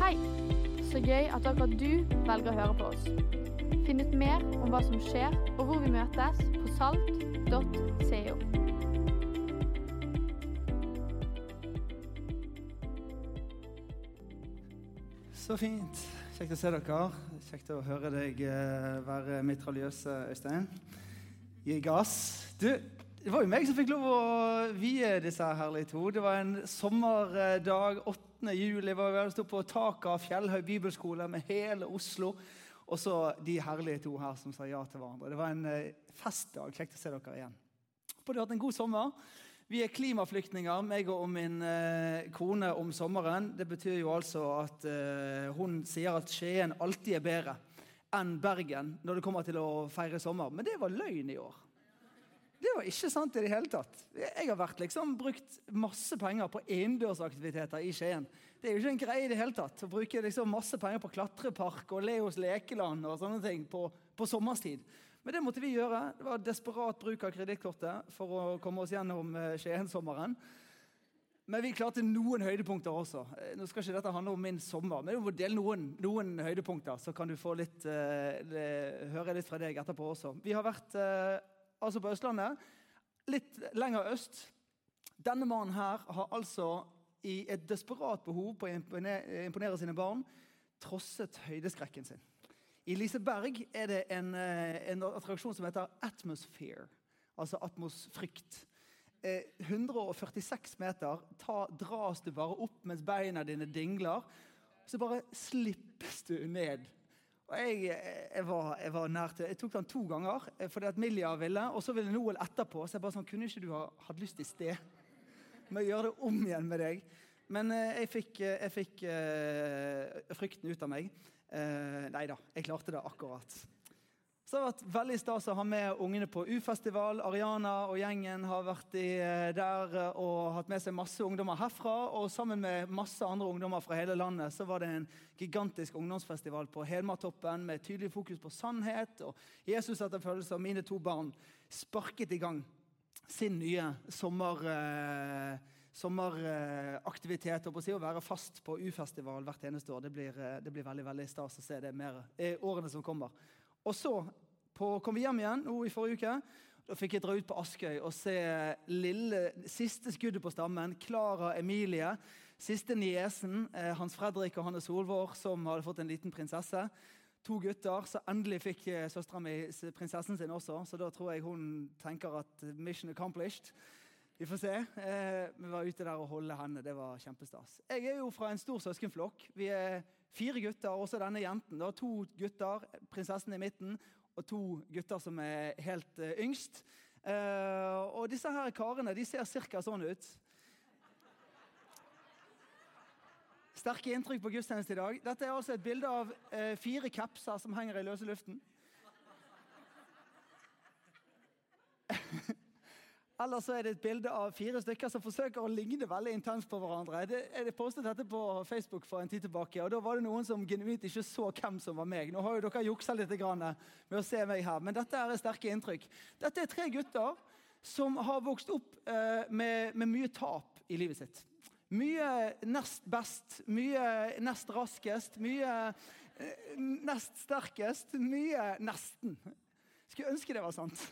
Hei! Så gøy at akkurat du velger å høre på oss. Finn ut mer om hva som skjer, og hvor vi møtes på salt.co. Så fint. Kjekt å se dere. Kjekt å høre deg eh, være mitraljøse, Øystein. Gi gass. Du, det var jo meg som fikk lov å vie disse herlige to. Det var en sommerdag. 8. juli var vi sto på taket av Fjellhaug bibelskole med hele Oslo. Og så de herlige to her som sa ja til hverandre. Det var en eh, festdag. Kjekt å se dere igjen. Håper du har hatt en god sommer. Vi er klimaflyktninger, meg og min eh, kone, om sommeren. Det betyr jo altså at eh, hun sier at Skien alltid er bedre enn Bergen når det kommer til å feire sommer. Men det var løgn i år. Det var ikke sant i det hele tatt. Jeg har vært liksom brukt masse penger på innendørsaktiviteter i Skien. Det er jo ikke en greie i det hele tatt å bruke liksom masse penger på klatrepark og Leos lekeland og sånne ting på, på sommerstid. Men det måtte vi gjøre. Det var desperat bruk av kredittkortet for å komme oss gjennom eh, Skien-sommeren. Men vi klarte noen høydepunkter også. Eh, nå skal ikke dette handle om min sommer, men dele noen, noen høydepunkter, så kan du få litt, uh, høre litt fra deg etterpå også. Vi har vært altså på Østlandet, litt lenger øst. Denne mannen her har altså i et desperat behov på å imponere, imponere sine barn trosset høydeskrekken sin. I Liseberg er det en, en attraksjon som heter Atmosphere, altså atmosfrykt. 146 meter ta, dras du bare opp mens beina dine dingler. Så bare slippes du ned. Og jeg, jeg, var, jeg var nær til Jeg tok den to ganger fordi at Milja ville, og så ville Noel etterpå. Så jeg bare sånn, kunne ikke du ha hatt lyst i sted med å gjøre det om igjen med deg? Men jeg fikk, jeg fikk frykten ut av meg. Uh, nei da, jeg klarte det akkurat. Så det har vært veldig stas å ha med ungene på U-festival. Ariana og gjengen har vært i, der og hatt med seg masse ungdommer herfra. Og sammen med masse andre ungdommer fra hele landet så var det en gigantisk ungdomsfestival på Helmartoppen med tydelig fokus på sannhet og Jesus etter følelse. Og mine to barn sparket i gang sin nye sommer... Eh, sommeraktivitet si, å være fast på U-festival hvert eneste år. Det blir, det blir veldig veldig stas å se det mer i årene som kommer. Og så på, kom vi hjem igjen nå i forrige uke. Da fikk jeg dra ut på Askøy og se lille, siste skuddet på stammen. Klara Emilie. Siste niesen. Eh, Hans Fredrik og Hanne Solvår, som hadde fått en liten prinsesse. To gutter. Så endelig fikk eh, søstera mi prinsessen sin også. Så da tror jeg hun tenker at mission accomplished. Vi får se. Eh, vi var ute der og holde henne. Det var kjempestas. Jeg er jo fra en stor søskenflokk. Vi er fire gutter, også denne jenten. Da. To gutter, prinsessen i midten, og to gutter som er helt uh, yngst. Uh, og disse her karene de ser ca. sånn ut. Sterke inntrykk på gudstjeneste i dag. Dette er altså et bilde av uh, fire kapser som henger i løse luften. Eller så er det et bilde av fire stykker som forsøker å ligne veldig intenst på hverandre. Det, jeg postet dette på Facebook for en tid tilbake, og da var det noen som genuint ikke så hvem som var meg. Nå har jo dere juksa litt med å se meg her, men dette er sterke inntrykk. Dette er tre gutter som har vokst opp eh, med, med mye tap i livet sitt. Mye nest best, mye nest raskest, mye eh, nest sterkest, mye nesten. Skulle ønske det var sant.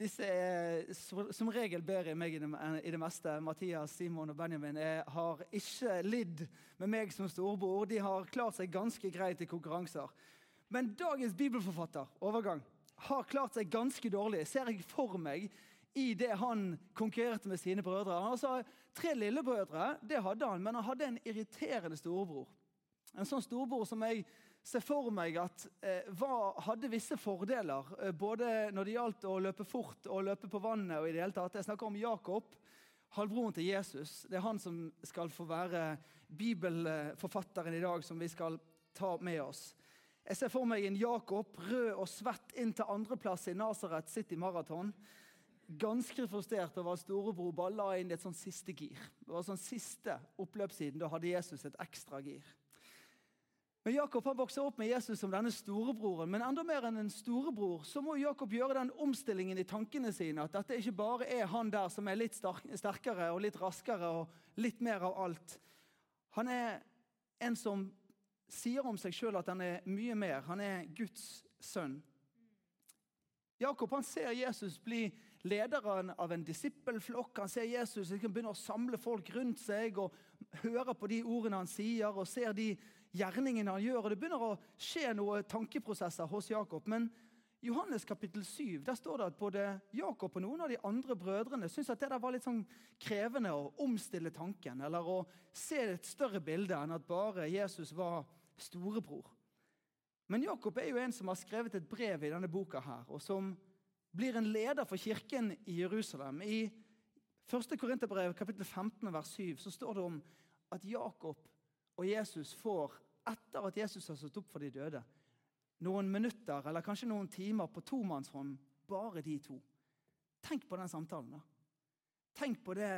Disse er som regel bedre enn meg i det meste. Mathias, Simon og Benjamin er, har ikke lidd med meg som storebror. De har klart seg ganske greit i konkurranser. Men dagens bibelforfatter, overgang, har klart seg ganske dårlig, ser jeg for meg, i det han konkurrerte med sine brødre. Han sa tre lillebrødre, det hadde han, men han hadde en irriterende storebror. En sånn storebror som jeg ser for meg at eh, var, hadde visse fordeler. Eh, både når det gjaldt å løpe fort og løpe på vannet. og i det hele tatt. Jeg snakker om Jakob, halvbroren til Jesus. Det er han som skal få være bibelforfatteren i dag, som vi skal ta med oss. Jeg ser for meg en Jakob, rød og svett, inn til andreplass i Nazaret City Marathon. Ganske frustrert over at storebror bare la inn et sånn siste gir. Det var sånn siste oppløpssiden. Da hadde Jesus et ekstra gir. Men Jakob han vokser opp med Jesus som denne storebroren. Men enda mer enn en storebror så må Jakob gjøre den omstillingen i tankene sine. At dette ikke bare er han der som er litt sterkere og litt raskere og litt mer av alt. Han er En som sier om seg sjøl at han er mye mer. Han er Guds sønn. Jakob han ser Jesus bli lederen av en disippelflokk. Han ser Jesus han begynne å samle folk rundt seg og hører på de ordene han sier, og ser de gjerningene han gjør. og Det begynner å skje noen tankeprosesser hos Jakob. Men Johannes kapittel 7 der står det at både Jakob og noen av de andre brødrene syntes at det der var litt sånn krevende å omstille tanken, eller å se et større bilde enn at bare Jesus var storebror. Men Jakob er jo en som har skrevet et brev i denne boka her, og som blir en leder for kirken i Jerusalem. I 1. Korinterbrev kapittel 15 vers 7 så står det om at Jakob og Jesus får, etter at Jesus har stått opp for de døde, noen minutter eller kanskje noen timer på tomannshånd, bare de to. Tenk på den samtalen. da. Tenk på det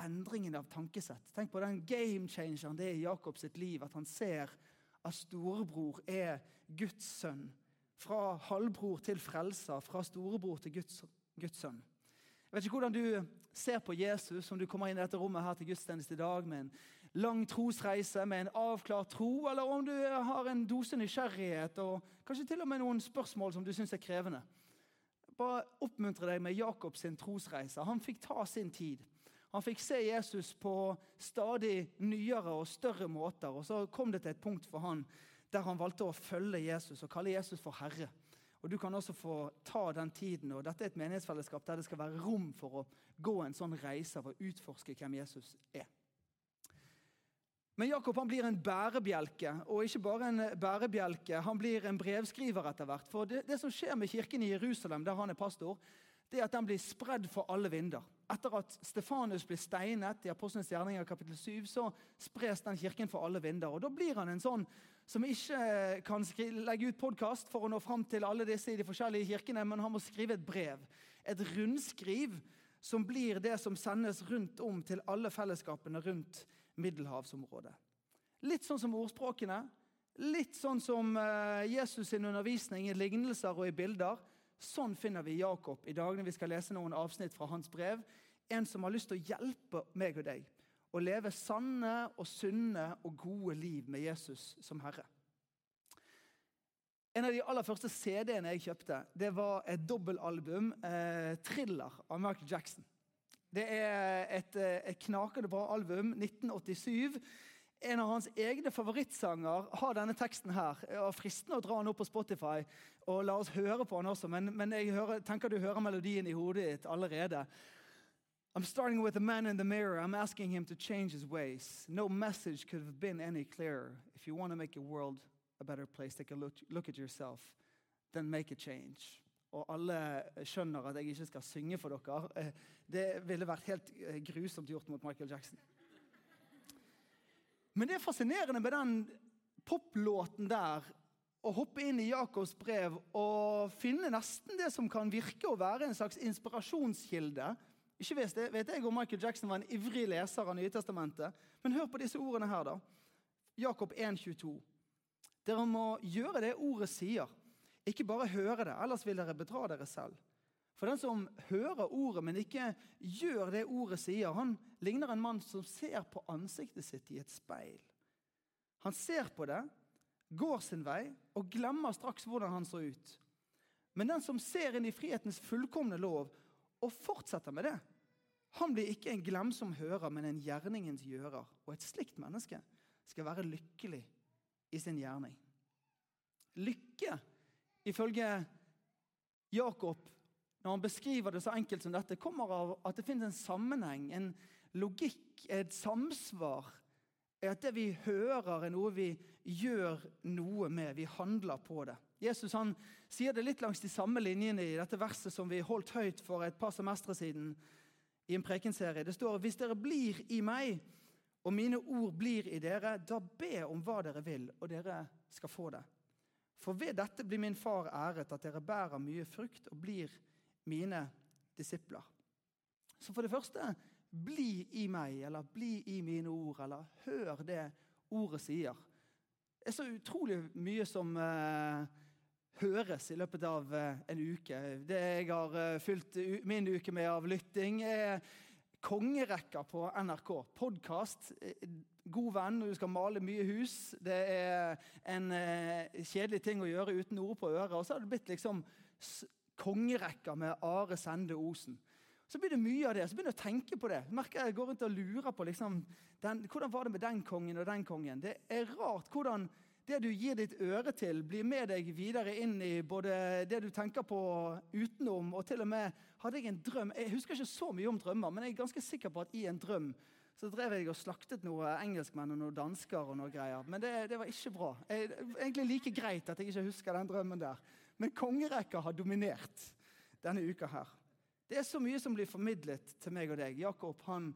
endringen av tankesett. Tenk på den game changeren det er i Jakobs liv. At han ser at storebror er Guds sønn. Fra halvbror til frelser, fra storebror til Guds, Guds sønn. Jeg vet ikke hvordan du ser på Jesus om du kommer inn i dette rommet her til gudstjeneste i dag med en lang trosreise med en avklart tro, eller om du har en dose nysgjerrighet og kanskje til og med noen spørsmål som du syns er krevende. Bare oppmuntre deg med Jakobs trosreise. Han fikk ta sin tid. Han fikk se Jesus på stadig nyere og større måter. og Så kom det til et punkt for han der han valgte å følge Jesus og kalle Jesus for Herre. Og Du kan også få ta den tiden. og Dette er et menighetsfellesskap der det skal være rom for å gå en sånn reise av å utforske hvem Jesus er. Men Jakob han blir en bærebjelke, og ikke bare en bærebjelke, han blir en brevskriver etter hvert. For det, det, som skjer med kirken i Jerusalem, der han er pastor, det er at den blir spredd for alle vinder. Etter at Stefanus blir steinet i Apostlenes gjerninger kapittel 7, så spres den kirken for alle vinder. Og Da blir han en sånn som ikke kan legge ut podkast for å nå fram til alle disse i de forskjellige kirkene, men han må skrive et brev. Et rundskriv som blir det som sendes rundt om til alle fellesskapene rundt middelhavsområdet. Litt sånn som ordspråkene. Litt sånn som eh, Jesus' sin undervisning i lignelser og i bilder. Sånn finner vi Jakob i dag når vi skal lese noen avsnitt fra hans brev. En som har lyst til å hjelpe meg og deg å leve sanne og sunne og gode liv med Jesus som Herre. En av de aller første CD-ene jeg kjøpte, det var et dobbeltalbum, eh, 'Thriller' av Michael Jackson. Det er et, eh, et knakende bra album. 1987. En av hans egne favorittsanger har denne teksten her. Det var fristende å dra den opp på Spotify og la oss høre på den også, men, men jeg hører, tenker du hører melodien i hodet ditt allerede. I'm starting with a man in the mirror. I'm asking him to change his ways. No message could have been any clearer. If you want to make your world a better place, take a look, look at yourself. Then make a change og alle skjønner at jeg ikke skal synge for dere. Eh, det ville vært helt eh, grusomt gjort mot Michael Jackson. Men det er fascinerende med den poplåten der å hoppe inn i Jakobs brev og finne nesten det som kan virke å være en slags inspirasjonskilde. Ikke vet, jeg om Michael Jackson var en ivrig leser av Nytestamentet, men hør på disse ordene her, da. Jakob 1,22. Dere må gjøre det ordet sier. Ikke bare høre det, ellers vil dere bedra dere selv. For den som hører ordet, men ikke gjør det ordet sier, han ligner en mann som ser på ansiktet sitt i et speil. Han ser på det, går sin vei og glemmer straks hvordan han så ut. Men den som ser inn i frihetens fullkomne lov og fortsetter med det, han blir ikke en glemsom hører, men en gjerningens gjører. Og et slikt menneske skal være lykkelig i sin gjerning. Lykke ifølge Jakob, når han beskriver det så enkelt som dette, kommer av at det finnes en sammenheng, en logikk, et samsvar. At det vi hører, er noe vi gjør noe med. Vi handler på det. Jesus han sier det litt langs de samme linjene i dette verset som vi holdt høyt for et par semestre siden i en prekenserie. Det står hvis dere blir i meg, og mine ord blir i dere, da be om hva dere vil, og dere skal få det. For ved dette blir min far æret, at dere bærer mye frukt og blir mine disipler. Så for det første bli i meg, eller bli i mine ord, eller hør det ordet sier. Det er så utrolig mye som uh, høres i løpet av uh, en uke. Det jeg har uh, fylt min uke med av lytting, er kongerekker på NRK. Podkast. God venn når du skal male mye hus. Det er en eh, kjedelig ting å gjøre uten ord på øret. Og så har det blitt liksom kongerekka med Are Sende Osen. Så blir det mye av det. Så begynner jeg å tenke på det. Merker Jeg går rundt og lurer på liksom, den, hvordan var det med den kongen og den kongen. Det er rart hvordan det du gir ditt øre til, blir med deg videre inn i både det du tenker på utenom, og til og med hadde jeg en drøm Jeg husker ikke så mye om drømmer, men jeg er ganske sikker på at i en drøm så drev jeg og slaktet noen engelskmenn og noen dansker og noe greier. Men det, det var ikke bra. Jeg, egentlig like greit at jeg ikke husker den drømmen der. Men kongerekka har dominert denne uka her. Det er så mye som blir formidlet til meg og deg. Jakob han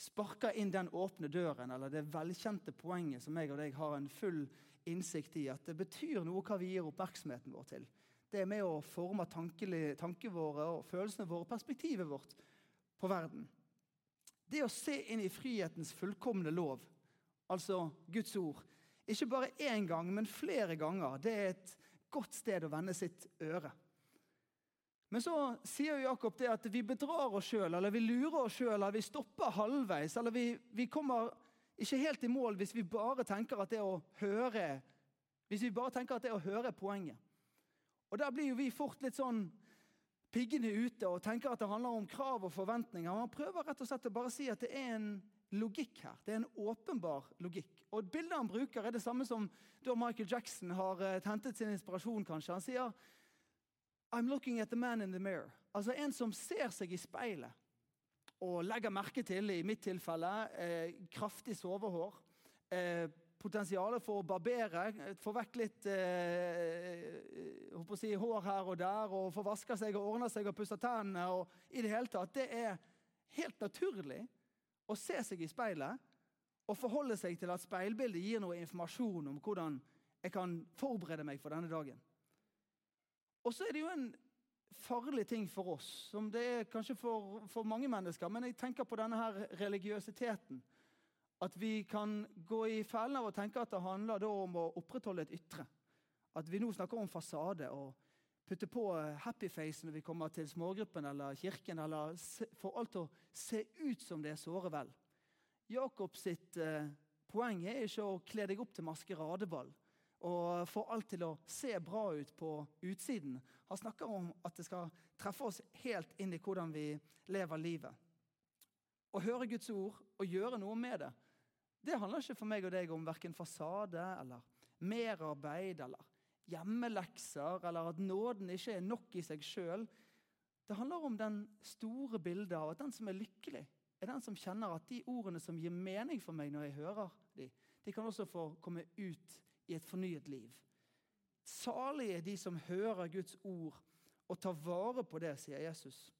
sparker inn den åpne døren, eller det velkjente poenget som jeg og deg har en full innsikt i, at det betyr noe hva vi gir oppmerksomheten vår til. Det er med å forme tankene våre og følelsene våre, perspektivet vårt på verden. Det å se inn i frihetens fullkomne lov, altså Guds ord, ikke bare én gang, men flere ganger, det er et godt sted å vende sitt øre. Men så sier Jakob det at vi bedrar oss sjøl, eller vi lurer oss sjøl, eller vi stopper halvveis. Eller vi, vi, kommer ikke helt i mål hvis vi bare tenker at det å høre hvis vi bare tenker at det å høre er poenget. Og Der blir jo vi fort litt sånn piggene ute og tenker at det handler om krav og forventninger. Han prøver rett og slett å bare si at det er en logikk her. Det er en åpenbar logikk. Og Bildet han bruker, er det samme som da Michael Jackson har eh, hentet sin inspirasjon. kanskje. Han sier I'm looking at the man in the mirror. Altså en som ser seg i speilet og legger merke til, i mitt tilfelle, eh, kraftig sovehår. Eh, potensialet for å barbere, få vekk litt eh, si, hår her og der, og få vaska seg og ordna seg og pussa tennene. og i Det hele tatt, det er helt naturlig å se seg i speilet og forholde seg til at speilbildet gir noe informasjon om hvordan jeg kan forberede meg for denne dagen. Og så er det jo en farlig ting for oss, som det er kanskje for, for mange mennesker. Men jeg tenker på denne her religiøsiteten. At vi kan gå i fellen av å tenke at det handler om å opprettholde et ytre. At vi nå snakker om fasade og putte på happy face når vi kommer til smågruppen eller kirken, eller får alt til å se ut som det er såre vel. Jakob sitt eh, poeng er ikke å kle deg opp til maskeradeball og få alt til å se bra ut på utsiden. Han snakker om at det skal treffe oss helt inn i hvordan vi lever livet. Å høre Guds ord og gjøre noe med det, det handler ikke for meg og deg om verken fasade eller merarbeid eller hjemmelekser, eller at nåden ikke er nok i seg sjøl. Det handler om den store bildet av at den som er lykkelig, er den som kjenner at de ordene som gir mening for meg når jeg hører de, de kan også få komme ut i et fornyet liv. Salige er de som hører Guds ord og tar vare på det, sier Jesus.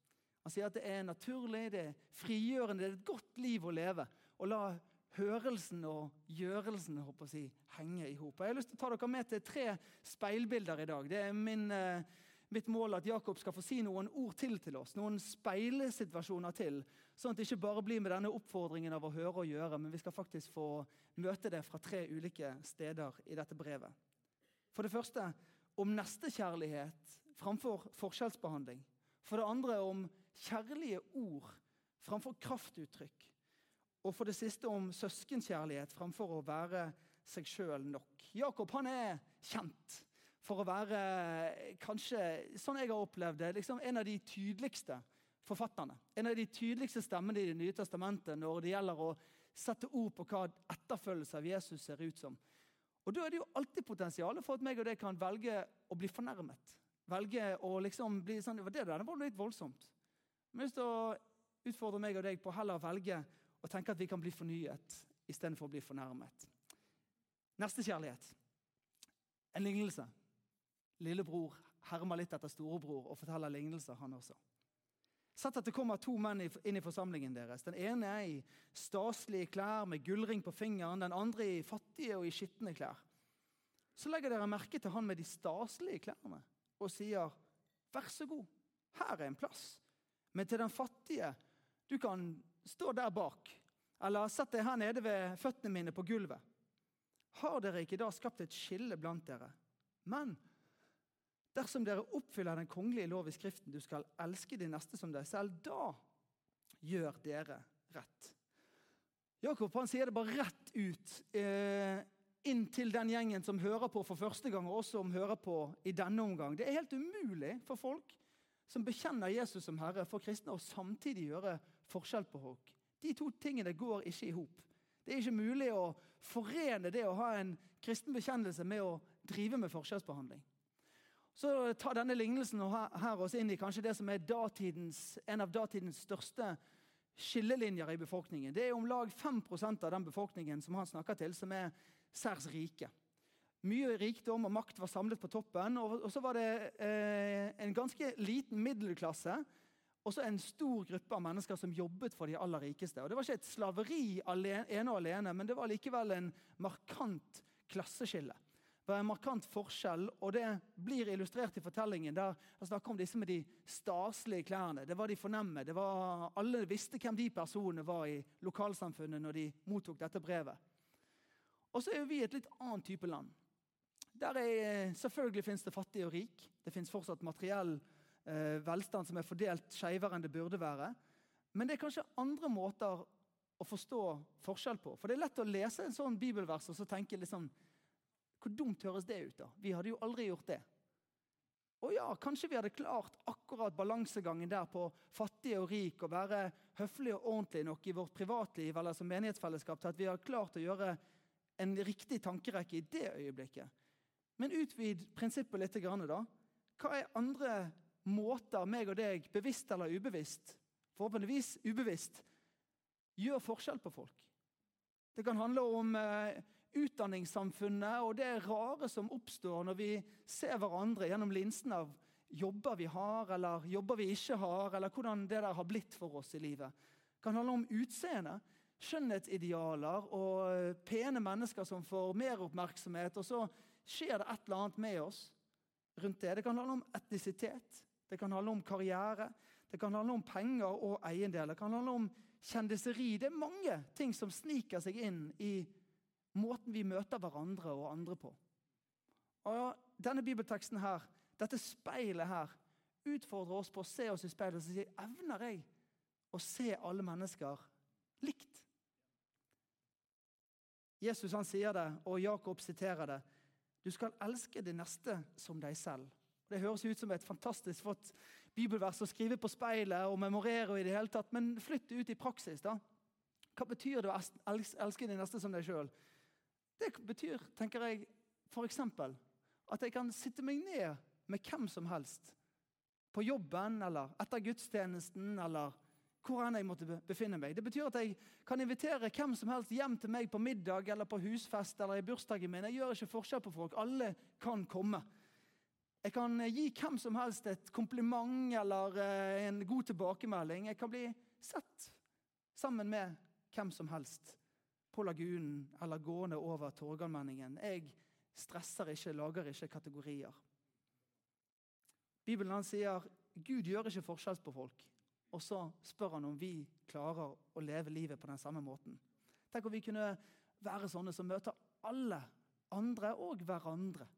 Han sier at det er naturlig, det er frigjørende, det er et godt liv å leve. Og la hørelsen og gjørelsen håper jeg, si, henge i hop. Jeg har lyst til å ta dere med til tre speilbilder i dag. Det er min, eh, mitt mål at Jakob skal få si noen ord til til oss. Noen speilesituasjoner til. Sånn at det ikke bare blir med denne oppfordringen av å høre og gjøre, men vi skal faktisk få møte det fra tre ulike steder i dette brevet. For det første om nestekjærlighet framfor forskjellsbehandling. For det andre om kjærlige ord framfor kraftuttrykk. Og for det siste om søskenkjærlighet framfor å være seg sjøl nok. Jakob han er kjent for å være kanskje, sånn jeg har opplevd det, liksom en av de tydeligste forfatterne. En av de tydeligste stemmene i Det nye testamentet når det gjelder å sette ord på hva etterfølgelse av Jesus ser ut som. Og Da er det jo alltid potensial for at meg og deg kan velge å bli fornærmet. Velge å liksom bli sånn Det der var litt voldsomt. Men jeg har lyst utfordre meg og deg på heller å velge å tenke at vi kan bli fornyet istedenfor å bli fornærmet. Nestekjærlighet. En lignelse. Lillebror hermer litt etter storebror og forteller lignelser, han også. Sett at det kommer to menn inn i forsamlingen deres. Den ene er i staselige klær med gullring på fingeren, den andre i fattige og i skitne klær. Så legger dere merke til han med de staselige klærne og sier, 'Vær så god, her er en plass.' Men til den fattige, 'Du kan stå der bak.' Eller 'Sett deg her nede ved føttene mine på gulvet.' Har dere ikke da skapt et skille blant dere? Men Dersom dere oppfyller den kongelige lov i Skriften, du skal elske de neste som deg selv, da gjør dere rett. Jakob han sier det bare rett ut eh, inn til den gjengen som hører på for første gang, og også som hører på i denne omgang. Det er helt umulig for folk som bekjenner Jesus som Herre, for kristne å samtidig gjøre forskjell på folk. De to tingene går ikke i hop. Det er ikke mulig å forene det å ha en kristen bekjennelse med å drive med forskjellsbehandling. Så ta denne lignelsen her oss inn i kanskje det som er en av datidens største skillelinjer i befolkningen. Det er om lag 5% av den befolkningen som han snakker til, som er særs rike. Mye rikdom og makt var samlet på toppen. Og, så var det eh, en ganske liten middelklasse og så en stor gruppe av mennesker som jobbet for de aller rikeste. Og Det var ikke et slaveri alene, ene og alene, men det var likevel en markant klasseskille. Det var en markant forskjell, og det blir illustrert i fortellingen. der jeg snakker om disse med de staselige klærne. Det var de fornemme. Det var, alle visste hvem de personene var i lokalsamfunnet når de mottok dette brevet. Og så er vi et litt annet type land. Der er, Selvfølgelig fins det fattig og rik. Det fins fortsatt materiell eh, velstand som er fordelt skeivere enn det burde være. Men det er kanskje andre måter å forstå forskjell på. For det er lett å lese en sånn bibelvers og så tenke liksom Hvor dumt høres det ut, da? Vi hadde jo aldri gjort det. Og ja, kanskje vi hadde klart akkurat balansegangen der på fattig og rik, og være høflig og ordentlig nok i vårt privatliv eller som menighetsfellesskap til at vi hadde klart å gjøre en riktig tankerekke i det øyeblikket. Men utvid prinsippet litt. Da. Hva er andre måter meg og deg, bevisst eller ubevisst, forhåpentligvis ubevisst, gjør forskjell på folk? Det kan handle om eh, utdanningssamfunnet og det rare som oppstår når vi ser hverandre gjennom linsen av jobber vi har, eller jobber vi ikke har, eller hvordan det der har blitt for oss i livet. Det kan handle om utseende skjønnhetsidealer og eh, pene mennesker som får mer oppmerksomhet, og så skjer det et eller annet med oss rundt det. Det kan handle om etnisitet, det kan handle om karriere, det kan handle om penger og eiendeler. Det kan handle om kjendiseri. Det er mange ting som sniker seg inn i måten vi møter hverandre og andre på. Og Denne bibelteksten her, dette speilet her, utfordrer oss på å se oss i speilet og si evner jeg å se alle mennesker likt. Jesus han sier det, og Jakob siterer det. Du skal elske det neste som deg selv. Det høres ut som et fantastisk flott bibelvers å skrive på speilet og memorere. i det hele tatt, Men flytt det ut i praksis. da. Hva betyr det å elske det neste som deg sjøl? Det betyr, tenker jeg, f.eks. at jeg kan sitte meg ned med hvem som helst. På jobben eller etter gudstjenesten eller hvor enn jeg måtte befinne meg. Det betyr at jeg kan invitere hvem som helst hjem til meg på middag eller på husfest eller i bursdagen min. Jeg gjør ikke forskjell på folk. Alle kan komme. Jeg kan gi hvem som helst et kompliment eller eh, en god tilbakemelding. Jeg kan bli sett sammen med hvem som helst på lagunen eller gående over Torgallmenningen. Jeg stresser ikke, lager ikke kategorier. Bibelen han sier Gud gjør ikke forskjell på folk. Og så spør han om vi klarer å leve livet på den samme måten. Tenk om vi kunne være sånne som møter alle andre og hverandre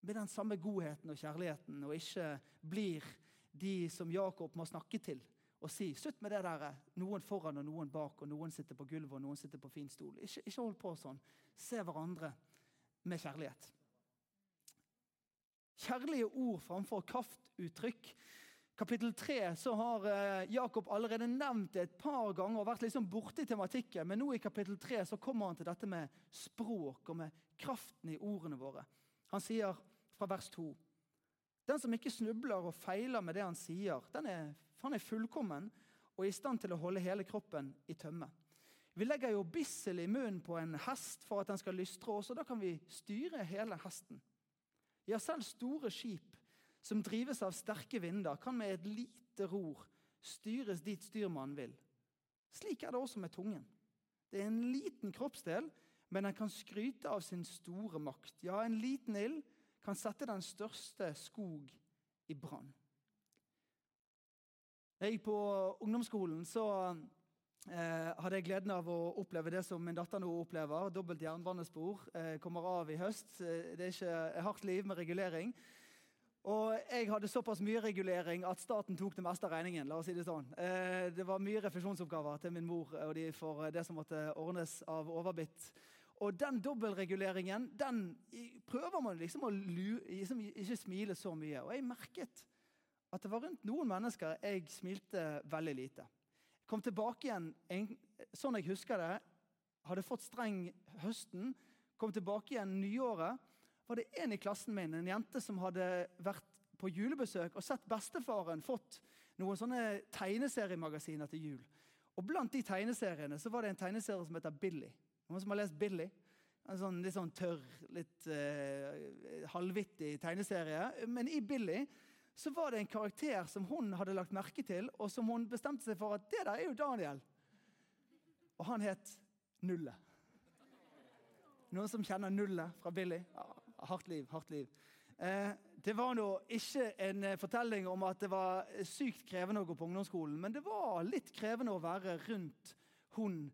med den samme godheten og kjærligheten, og ikke blir de som Jakob må snakke til og si slutt med det der noen foran og noen bak, og noen sitter på gulvet og noen sitter på fin stol. Ikke, ikke hold på sånn. Se hverandre med kjærlighet. Kjærlige ord framfor kraftuttrykk kapittel 3 så har eh, Jakob allerede nevnt det et par ganger og vært liksom borti tematikken. Men nå i kapittel 3 så kommer han til dette med språk og med kraften i ordene våre. Han sier fra vers 2.: Den som ikke snubler og feiler med det han sier, er, han er fullkommen og i stand til å holde hele kroppen i tømme. Vi legger jo bissel i munnen på en hest for at den skal lystre oss, og da kan vi styre hele hesten. Ja, selv store skip som drives av sterke vinder, kan med et lite ror styres dit styrmannen vil. Slik er det også med tungen. Det er en liten kroppsdel, men den kan skryte av sin store makt. Ja, en liten ild kan sette den største skog i brann. Jeg gikk på ungdomsskolen, så eh, hadde jeg gleden av å oppleve det som min datter nå opplever. Dobbelt jernbanespor. Eh, kommer av i høst. Eh, det er ikke et hardt liv med regulering. Og jeg hadde såpass mye regulering at staten tok det meste av regningen. la oss si Det sånn. Eh, det var mye refusjonsoppgaver til min mor og de for det som måtte ordnes av overbitt. Og den dobbeltreguleringen den prøver man liksom å liksom ikke smile så mye. Og jeg merket at det var rundt noen mennesker jeg smilte veldig lite. Jeg kom tilbake igjen sånn jeg husker det. Hadde fått streng høsten. Kom tilbake igjen nyåret var det en i klassen min, en jente som hadde vært på julebesøk og sett bestefaren fått noen sånne tegneseriemagasiner til jul. Og Blant de tegneseriene så var det en tegneserie som heter Billy. Noen som har lest Billy? En sånn, litt sånn tørr, litt eh, halvvittig tegneserie. Men i Billy så var det en karakter som hun hadde lagt merke til, og som hun bestemte seg for at det der er jo Daniel. Og han het Nullet. Noen som kjenner Nullet fra Billy? Hardt liv, hardt liv. Eh, det var nå ikke en eh, fortelling om at det var sykt krevende å gå på ungdomsskolen, men det var litt krevende å være rundt hun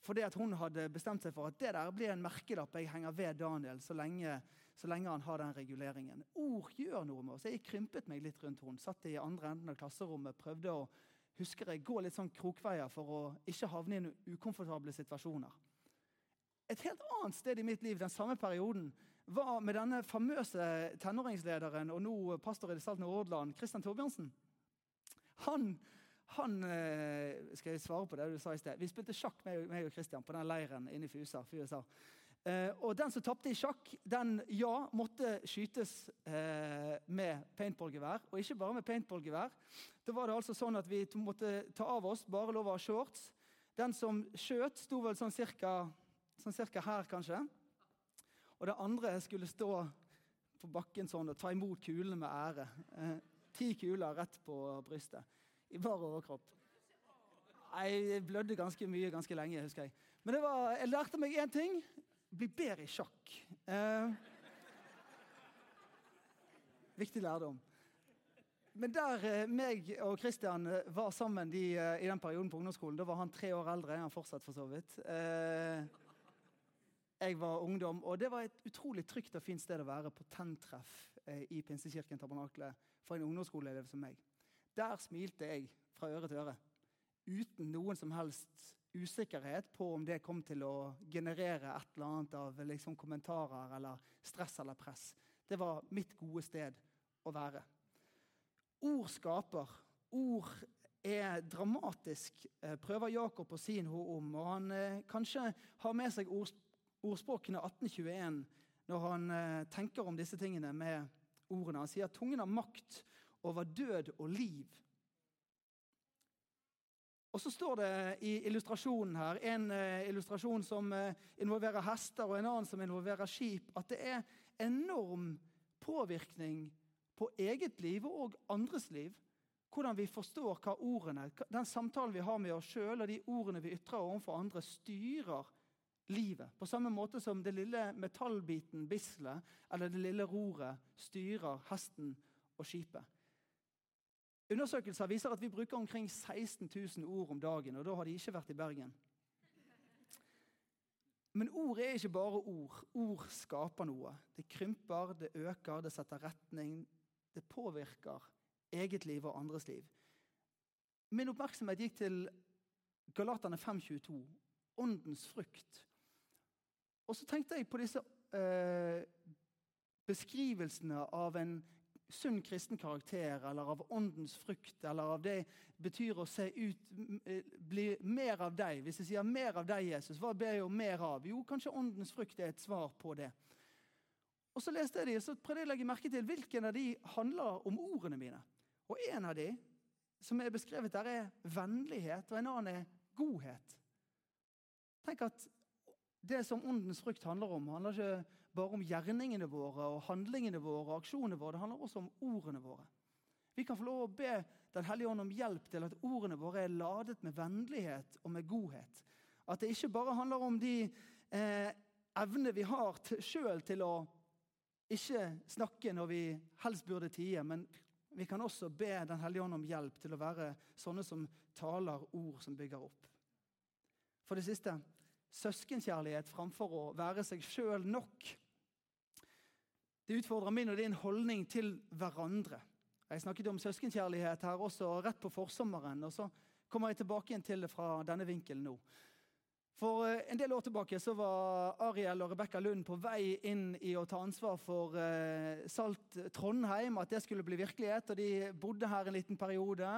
fordi at hun hadde bestemt seg for at det der blir en merkelapp jeg henger ved Daniel så lenge, så lenge han har den reguleringen. Ord gjør noe med oss. Jeg krympet meg litt rundt henne. Satt i andre enden av klasserommet, prøvde å husker jeg, gå litt sånn krokveier for å ikke havne i ukomfortable situasjoner. Et helt annet sted i mitt liv den samme perioden var med denne famøse tenåringslederen og nå pastor i det Ordland, Christian Torbjørnsen. Han, han, eh, Skal jeg svare på det du sa i sted? Vi spilte sjakk med meg og Christian på den leiren inne i Fusa. Fusa. Eh, og Den som tapte i sjakk, den ja, måtte skytes eh, med paintballgevær. Og ikke bare med paintballgevær. Da var det altså sånn at vi måtte ta av oss bare lov å ha shorts. Den som skjøt, sto vel sånn cirka, sånn cirka her, kanskje. Og det andre skulle stå på bakken sånn og ta imot kulene med ære. Eh, ti kuler rett på brystet. I bar overkropp. Jeg blødde ganske mye ganske lenge, husker jeg. Men var, jeg lærte meg én ting. Bli bedre i sjakk. Eh, viktig lærdom. Men der eh, meg og Christian eh, var sammen de, eh, i den perioden på ungdomsskolen, da var han tre år eldre. Han fortsatt for så vidt. Jeg var ungdom. Og det var et utrolig trygt og fint sted å være på tenntreff i Pinsekirken Tabernakle for en ungdomsskoleelev som meg. Der smilte jeg fra øre til øre. Uten noen som helst usikkerhet på om det kom til å generere et eller annet av liksom, kommentarer eller stress eller press. Det var mitt gode sted å være. Ord skaper. Ord er dramatisk, eh, prøver Jakob å si noe om. Og han eh, kanskje har med seg ord, ordspråkene 1821 når han eh, tenker om disse tingene med ordene. Han sier at tungen har makt over død og liv. Og så står det i illustrasjonen her, en eh, illustrasjon som eh, involverer hester, og en annen som involverer skip, at det er enorm påvirkning på eget liv og andres liv. Hvordan vi forstår hva ordene, den samtalen vi har med oss sjøl, og de ordene vi ytrer overfor andre, styrer livet. På samme måte som det lille metallbiten bislet eller det lille roret styrer hesten og skipet. Undersøkelser viser at vi bruker omkring 16 000 ord om dagen. og Da har de ikke vært i Bergen. Men ord er ikke bare ord. Ord skaper noe. Det krymper, det øker, det setter retning. Det påvirker eget liv og andres liv. Min oppmerksomhet gikk til Galaterne 5.22. Åndens frukt. Og så tenkte jeg på disse eh, beskrivelsene av en sunn kristen karakter, eller av åndens frukt, eller av det betyr å se ut eh, Bli mer av deg. Hvis jeg sier 'mer av deg, Jesus', hva ber jeg om mer av? Jo, kanskje åndens frukt er et svar på det. Og Så leste jeg de, og så prøvde jeg å legge merke til hvilken av de handler om ordene mine. Og En av de som er beskrevet der, er vennlighet, og en annen er godhet. Tenk at det som åndens frukt handler om, handler ikke bare om gjerningene våre og handlingene våre og aksjonene våre. Det handler også om ordene våre. Vi kan få lov å be Den hellige ånd om hjelp til at ordene våre er ladet med vennlighet og med godhet. At det ikke bare handler om de eh, evnene vi har sjøl til å ikke snakke når vi helst burde tie, men vi kan også be Den hellige ånd om hjelp til å være sånne som taler ord som bygger opp. For det siste søskenkjærlighet framfor å være seg sjøl nok. Det utfordrer min og din holdning til hverandre. Jeg snakket om søskenkjærlighet her også rett på forsommeren. og Så kommer jeg tilbake igjen til det fra denne vinkelen nå. For eh, en del år tilbake så var Ariel og Rebekka Lund på vei inn i å ta ansvar for eh, Salt Trondheim, at det skulle bli virkelighet. og De bodde her en liten periode.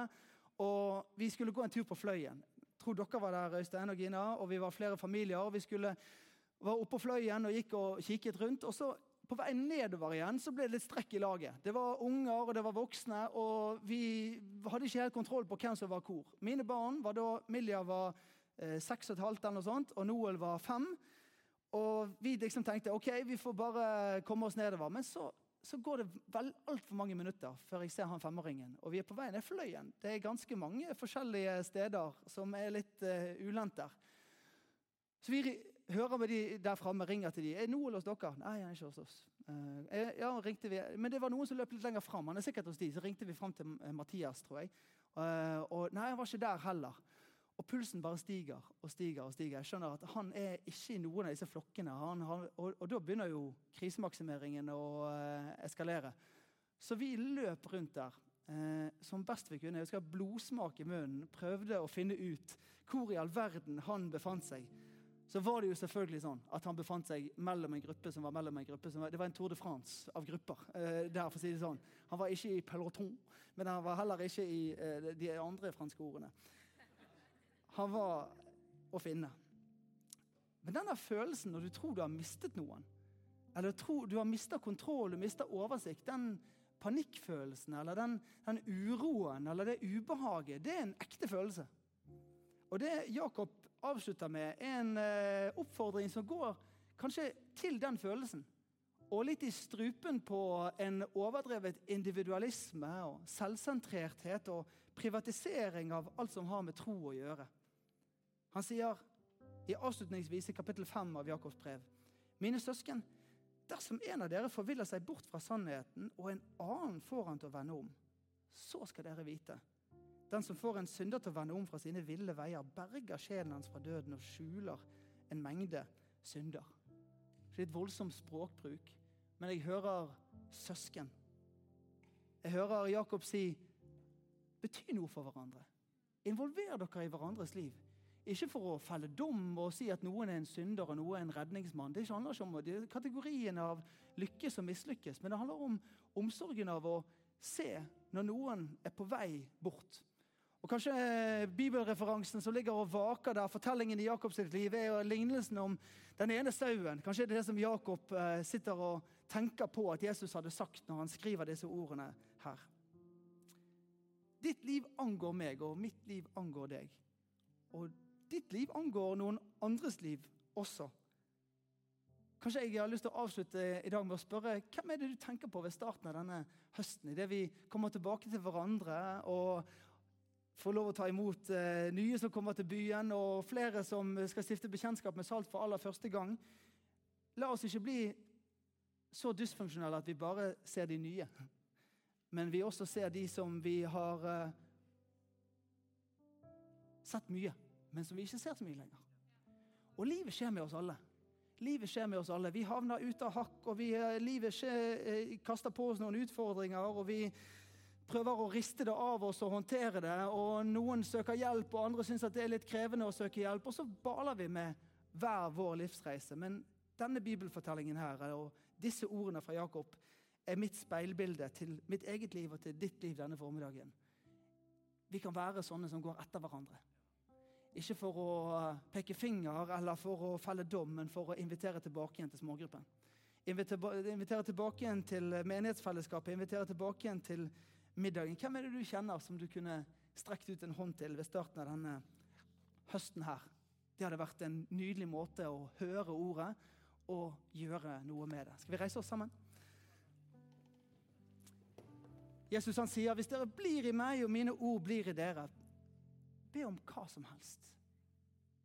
Og vi skulle gå en tur på Fløyen. Jeg tror dere var der, Øystein og Gina, og vi var flere familier. og Vi skulle, var oppe på Fløyen og gikk og kikket rundt. og så på vei nedover igjen så ble det litt strekk i laget. Det var unger og det var voksne, og vi hadde ikke helt kontroll på hvem som var hvor. Mine barn var da Milja var eh, seks og et halvt eller noe sånt, og Noel var fem. Og vi liksom tenkte ok, vi får bare komme oss nedover. Men så, så går det vel altfor mange minutter før jeg ser han femåringen. Og vi er på vei ned Fløyen. Det er ganske mange forskjellige steder som er litt uh, ulendt der. Så vi hører vi de der framme, ringer til de. 'Er Noel hos dere?' 'Nei, han er ikke hos oss.' Uh, ja, ringte vi. Men det var noen som løp litt lenger fram. Han er sikkert hos de. Så ringte vi fram til Mathias, tror jeg. Uh, og nei, han var ikke der heller. Og pulsen bare stiger og stiger. og stiger. Jeg skjønner at Han er ikke i noen av disse flokkene. Han, han, og, og, da begynner jo krisemaksimeringen å uh, eskalere. Så vi løp rundt der eh, som best vi kunne. Jeg husker Blodsmak i munnen. Prøvde å finne ut hvor i all verden han befant seg. Så var det jo selvfølgelig sånn at han befant seg mellom en gruppe som var mellom en gruppe var, Det var en Tour de France av grupper. Eh, der for å si det sånn. Han var ikke i peloton, men han var heller ikke i eh, de andre franske ordene. Han var å finne. Men denne følelsen når du tror du har mistet noen, eller tror du har mista kontroll, du mista oversikt, den panikkfølelsen eller den, den, uroen eller det ubehaget, det er en ekte følelse. Og det Jakob avslutter med, er en eh, oppfordring som går kanskje til den følelsen. Og litt i strupen på en overdrevet individualisme og selvsentrerthet og privatisering av alt som har med tro å gjøre. Han sier i avslutningsvis i kapittel 5 av Jakobs brev.: Mine søsken, dersom en av dere forviller seg bort fra sannheten, og en annen får han til å vende om, så skal dere vite. Den som får en synder til å vende om fra sine ville veier, berger sjelen hans fra døden og skjuler en mengde synder. Det er litt voldsomt språkbruk, men jeg hører søsken. Jeg hører Jakob si bety noe for hverandre. Involver dere i hverandres liv. Ikke for å felle dom og si at noen er en synder og noen er en redningsmann. Det handler ikke om det kategorien av lykkes og mislykkes, men det handler om omsorgen av å se når noen er på vei bort. Og Kanskje bibelreferansen som ligger og vaker der, fortellingen i Jakobs liv, er jo lignelsen om den ene sauen. Kanskje det er det som Jakob eh, sitter og tenker på at Jesus hadde sagt når han skriver disse ordene her. Ditt liv angår meg, og mitt liv angår deg. Og ditt liv angår noen andres liv også. Kanskje jeg har lyst til å avslutte i dag med å spørre hvem er det du tenker på ved starten av denne høsten? Idet vi kommer tilbake til hverandre og får lov å ta imot eh, nye som kommer til byen, og flere som skal stifte bekjentskap med salt for aller første gang. La oss ikke bli så dysfunksjonelle at vi bare ser de nye. Men vi også ser de som vi har eh, sett mye men som vi ikke ser så mye lenger. Og livet skjer med oss alle. Livet skjer med oss alle. Vi havner ute av hakk, og vi, eh, livet skjer, eh, kaster på oss noen utfordringer. og vi prøver å riste det av oss og håndtere det. og Noen søker hjelp, og andre syns det er litt krevende å søke hjelp. Og så baler vi med hver vår livsreise. Men denne bibelfortellingen her, og disse ordene fra Jakob er mitt speilbilde til mitt eget liv og til ditt liv denne formiddagen. Vi kan være sånne som går etter hverandre. Ikke for å peke finger eller for å felle dom, men for å invitere tilbake igjen til smågruppen. Invitere tilbake igjen til menighetsfellesskapet, invitere tilbake igjen til middagen. Hvem er det du kjenner som du kunne strekt ut en hånd til ved starten av denne høsten her? Det hadde vært en nydelig måte å høre ordet og gjøre noe med det. Skal vi reise oss sammen? Jesus han sier, 'Hvis dere blir i meg, og mine ord blir i dere', Be om hva som helst,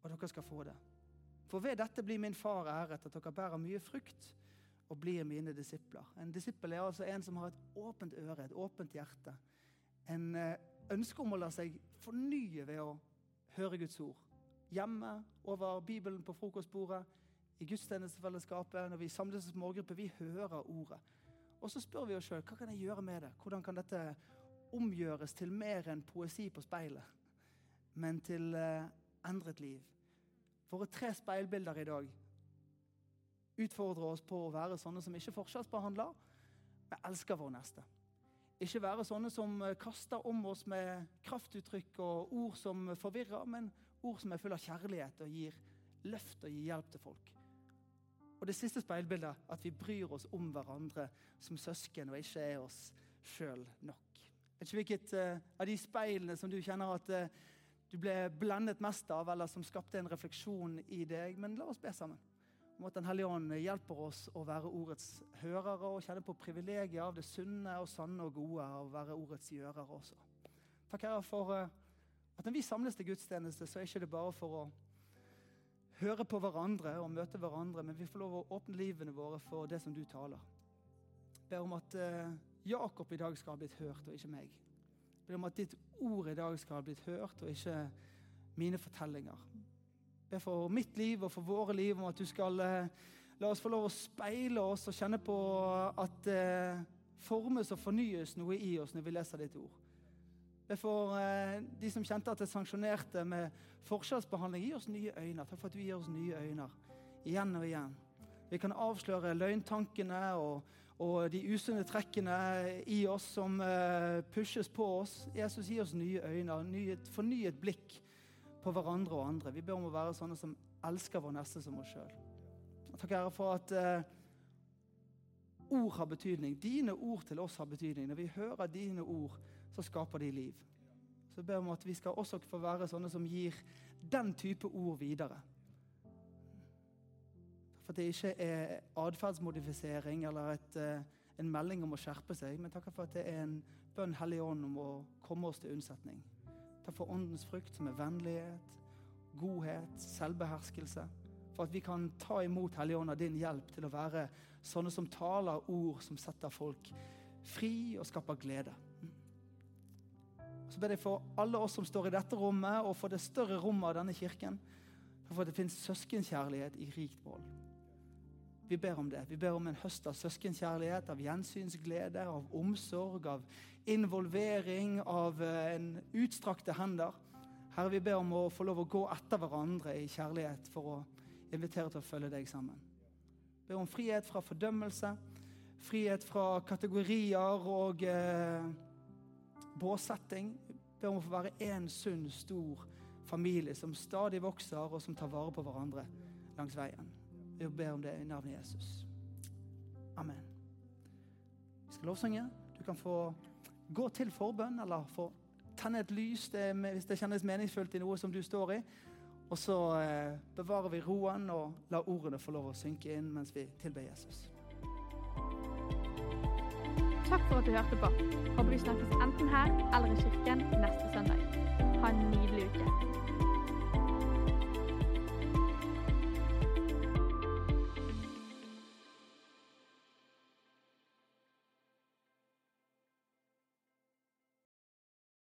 og dere skal få det. For ved dette blir min far æret, at dere bærer mye frukt og blir mine disipler. En disippel er altså en som har et åpent øre, et åpent hjerte. En eh, ønske om å la seg fornye ved å høre Guds ord. Hjemme, over Bibelen på frokostbordet, i gudstjenestefellesskapet, når vi samles som smågruppe. Vi hører ordet. Og så spør vi oss sjøl hva kan jeg gjøre med det. Hvordan kan dette omgjøres til mer enn poesi på speilet, men til uh, endret liv? Våre tre speilbilder i dag utfordrer oss på å være sånne som ikke forskjellsbehandler, men elsker vår neste. Ikke være sånne som eh, kaster om oss med kraftuttrykk og ord som forvirrer, men ord som er fulle av kjærlighet og gir løft og gir hjelp til folk. Og det siste speilbildet at vi bryr oss om hverandre som søsken og ikke er oss sjøl nok. Vet ikke hvilket uh, av de speilene som du kjenner at uh, du ble blendet mest av, eller som skapte en refleksjon i deg, men la oss be sammen om at Den hellige ånd hjelper oss å være ordets hørere og kjenne på privilegiet av det sunne og sanne og gode av å være ordets gjørere også. Takk, Herre, for uh, at når vi samles til gudstjeneste, så er ikke det bare for å høre på hverandre og møte hverandre, men vi får lov å åpne livene våre for det som du taler. Jeg ber om at uh, Jakob i dag skal ha blitt hørt, og ikke meg. Jeg ber om at ditt ord i dag skal ha blitt hørt, og ikke mine fortellinger. Jeg ber for mitt liv og for våre liv om at du skal uh, la oss få lov å speile oss og kjenne på at det formes og fornyes noe i oss når vi leser ditt ord. Er for eh, de som kjente at det sanksjonerte med forskjellsbehandling. Gi oss nye øyne. Takk for at du gir oss nye øyne igjen og igjen. Vi kan avsløre løgntankene og, og de usunne trekkene i oss som eh, pushes på oss. Jesus, gi oss nye øyne, nyet, fornyet blikk på hverandre og andre. Vi ber om å være sånne som elsker vår neste som oss sjøl. Takk, Herre, for at eh, ord har betydning. Dine ord til oss har betydning. Når vi hører dine ord, så skaper de liv. Så jeg ber om at vi skal også få være sånne som gir den type ord videre. For at det ikke er atferdsmodifisering eller et, eh, en melding om å skjerpe seg, men takk for at det er en bønn Hellig Ånd om å komme oss til unnsetning. For åndens frukt, som er vennlighet, godhet, selvbeherskelse. For at vi kan ta imot Hellig av din hjelp til å være sånne som taler ord som setter folk fri og skaper glede. Så ber jeg for alle oss som står i dette rommet, og for det større rommet av denne kirken, for at det finnes søskenkjærlighet i rikt mål. Vi ber om det. Vi ber om en høst av søskenkjærlighet, av gjensynsglede, av omsorg, av involvering, av eh, en utstrakte hender. Herre, vi ber om å få lov å gå etter hverandre i kjærlighet for å invitere til å følge deg sammen. Vi ber om frihet fra fordømmelse, frihet fra kategorier og eh, båsetting. Ber om å få være én sunn, stor familie som stadig vokser, og som tar vare på hverandre langs veien. Vi ber om det i navnet Jesus. Amen. Vi skal lovsynge. Du kan få gå til forbønn, eller få tenne et lys det, hvis det kjennes meningsfullt i noe som du står i. Og så eh, bevarer vi roen og lar ordene få lov å synke inn mens vi tilber Jesus. Takk for at du hørte på. Håper vi snakkes enten her eller i kirken neste søndag. Ha en nydelig uke.